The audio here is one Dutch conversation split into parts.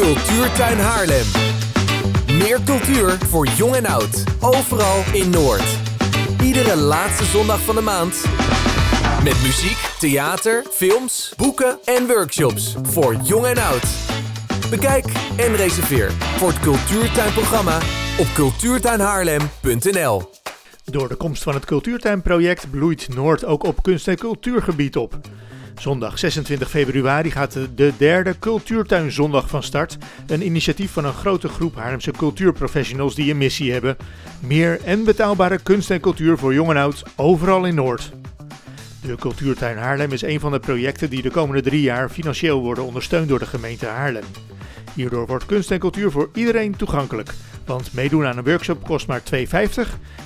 Cultuurtuin Haarlem. Meer cultuur voor jong en oud. Overal in Noord. Iedere laatste zondag van de maand. Met muziek, theater, films, boeken en workshops. Voor jong en oud. Bekijk en reserveer voor het Cultuurtuinprogramma op cultuurtuinhaarlem.nl. Door de komst van het Cultuurtuinproject bloeit Noord ook op kunst- en cultuurgebied op. Zondag 26 februari gaat de derde Cultuurtuinzondag van start. Een initiatief van een grote groep Haarlemse cultuurprofessionals die een missie hebben. Meer en betaalbare kunst en cultuur voor jong en oud, overal in Noord. De Cultuurtuin Haarlem is een van de projecten die de komende drie jaar financieel worden ondersteund door de gemeente Haarlem. Hierdoor wordt kunst en cultuur voor iedereen toegankelijk. Want meedoen aan een workshop kost maar 2,50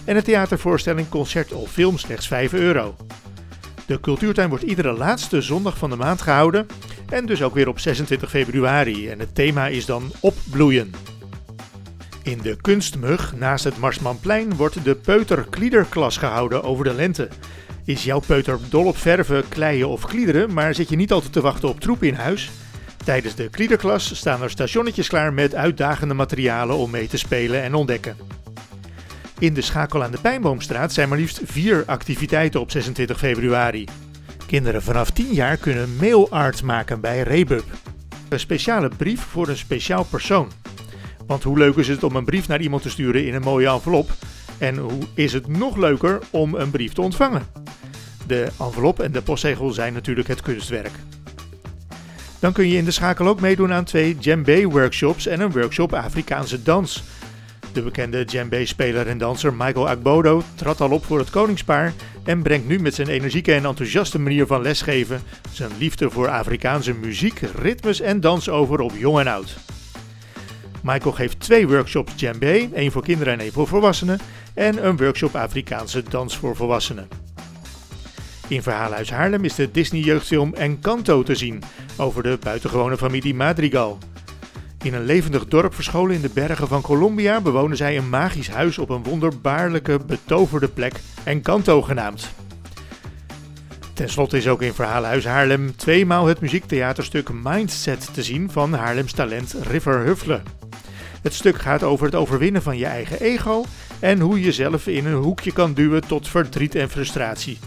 en een theatervoorstelling, concert of film slechts 5 euro. De cultuurtuin wordt iedere laatste zondag van de maand gehouden en dus ook weer op 26 februari. En het thema is dan opbloeien. In de Kunstmug naast het Marsmanplein wordt de Peuter-Kliederklas gehouden over de lente. Is jouw peuter dol op verven, kleien of kliederen, maar zit je niet altijd te wachten op troep in huis? Tijdens de kliederklas staan er stationnetjes klaar met uitdagende materialen om mee te spelen en ontdekken. In de Schakel aan de Pijnboomstraat zijn maar liefst vier activiteiten op 26 februari. Kinderen vanaf 10 jaar kunnen mailart maken bij Rebub. Een speciale brief voor een speciaal persoon. Want hoe leuk is het om een brief naar iemand te sturen in een mooie envelop? En hoe is het nog leuker om een brief te ontvangen? De envelop en de postzegel zijn natuurlijk het kunstwerk. Dan kun je in de schakel ook meedoen aan twee djembe workshops en een workshop Afrikaanse dans. De bekende djembe-speler en danser Michael Agbodo trad al op voor het koningspaar en brengt nu met zijn energieke en enthousiaste manier van lesgeven zijn liefde voor Afrikaanse muziek, ritmes en dans over op jong en oud. Michael geeft twee workshops djembe, één voor kinderen en één voor volwassenen, en een workshop Afrikaanse dans voor volwassenen. In Verhaalhuis Haarlem is de Disney-jeugdfilm Encanto te zien over de buitengewone familie Madrigal. In een levendig dorp verscholen in de bergen van Colombia bewonen zij een magisch huis op een wonderbaarlijke, betoverde plek, Encanto genaamd. Ten slotte is ook in Verhalenhuis Haarlem tweemaal het muziektheaterstuk Mindset te zien van Haarlems talent River Huffle. Het stuk gaat over het overwinnen van je eigen ego en hoe je jezelf in een hoekje kan duwen tot verdriet en frustratie.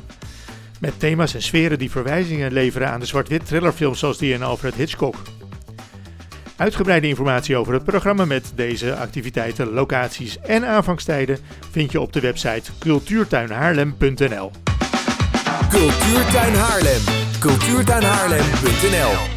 Met thema's en sferen die verwijzingen leveren aan de zwart-wit thrillerfilms zoals die in Alfred Hitchcock. Uitgebreide informatie over het programma met deze activiteiten, locaties en aanvangstijden vind je op de website cultuurtuinhaarlem.nl. Cultuurtuin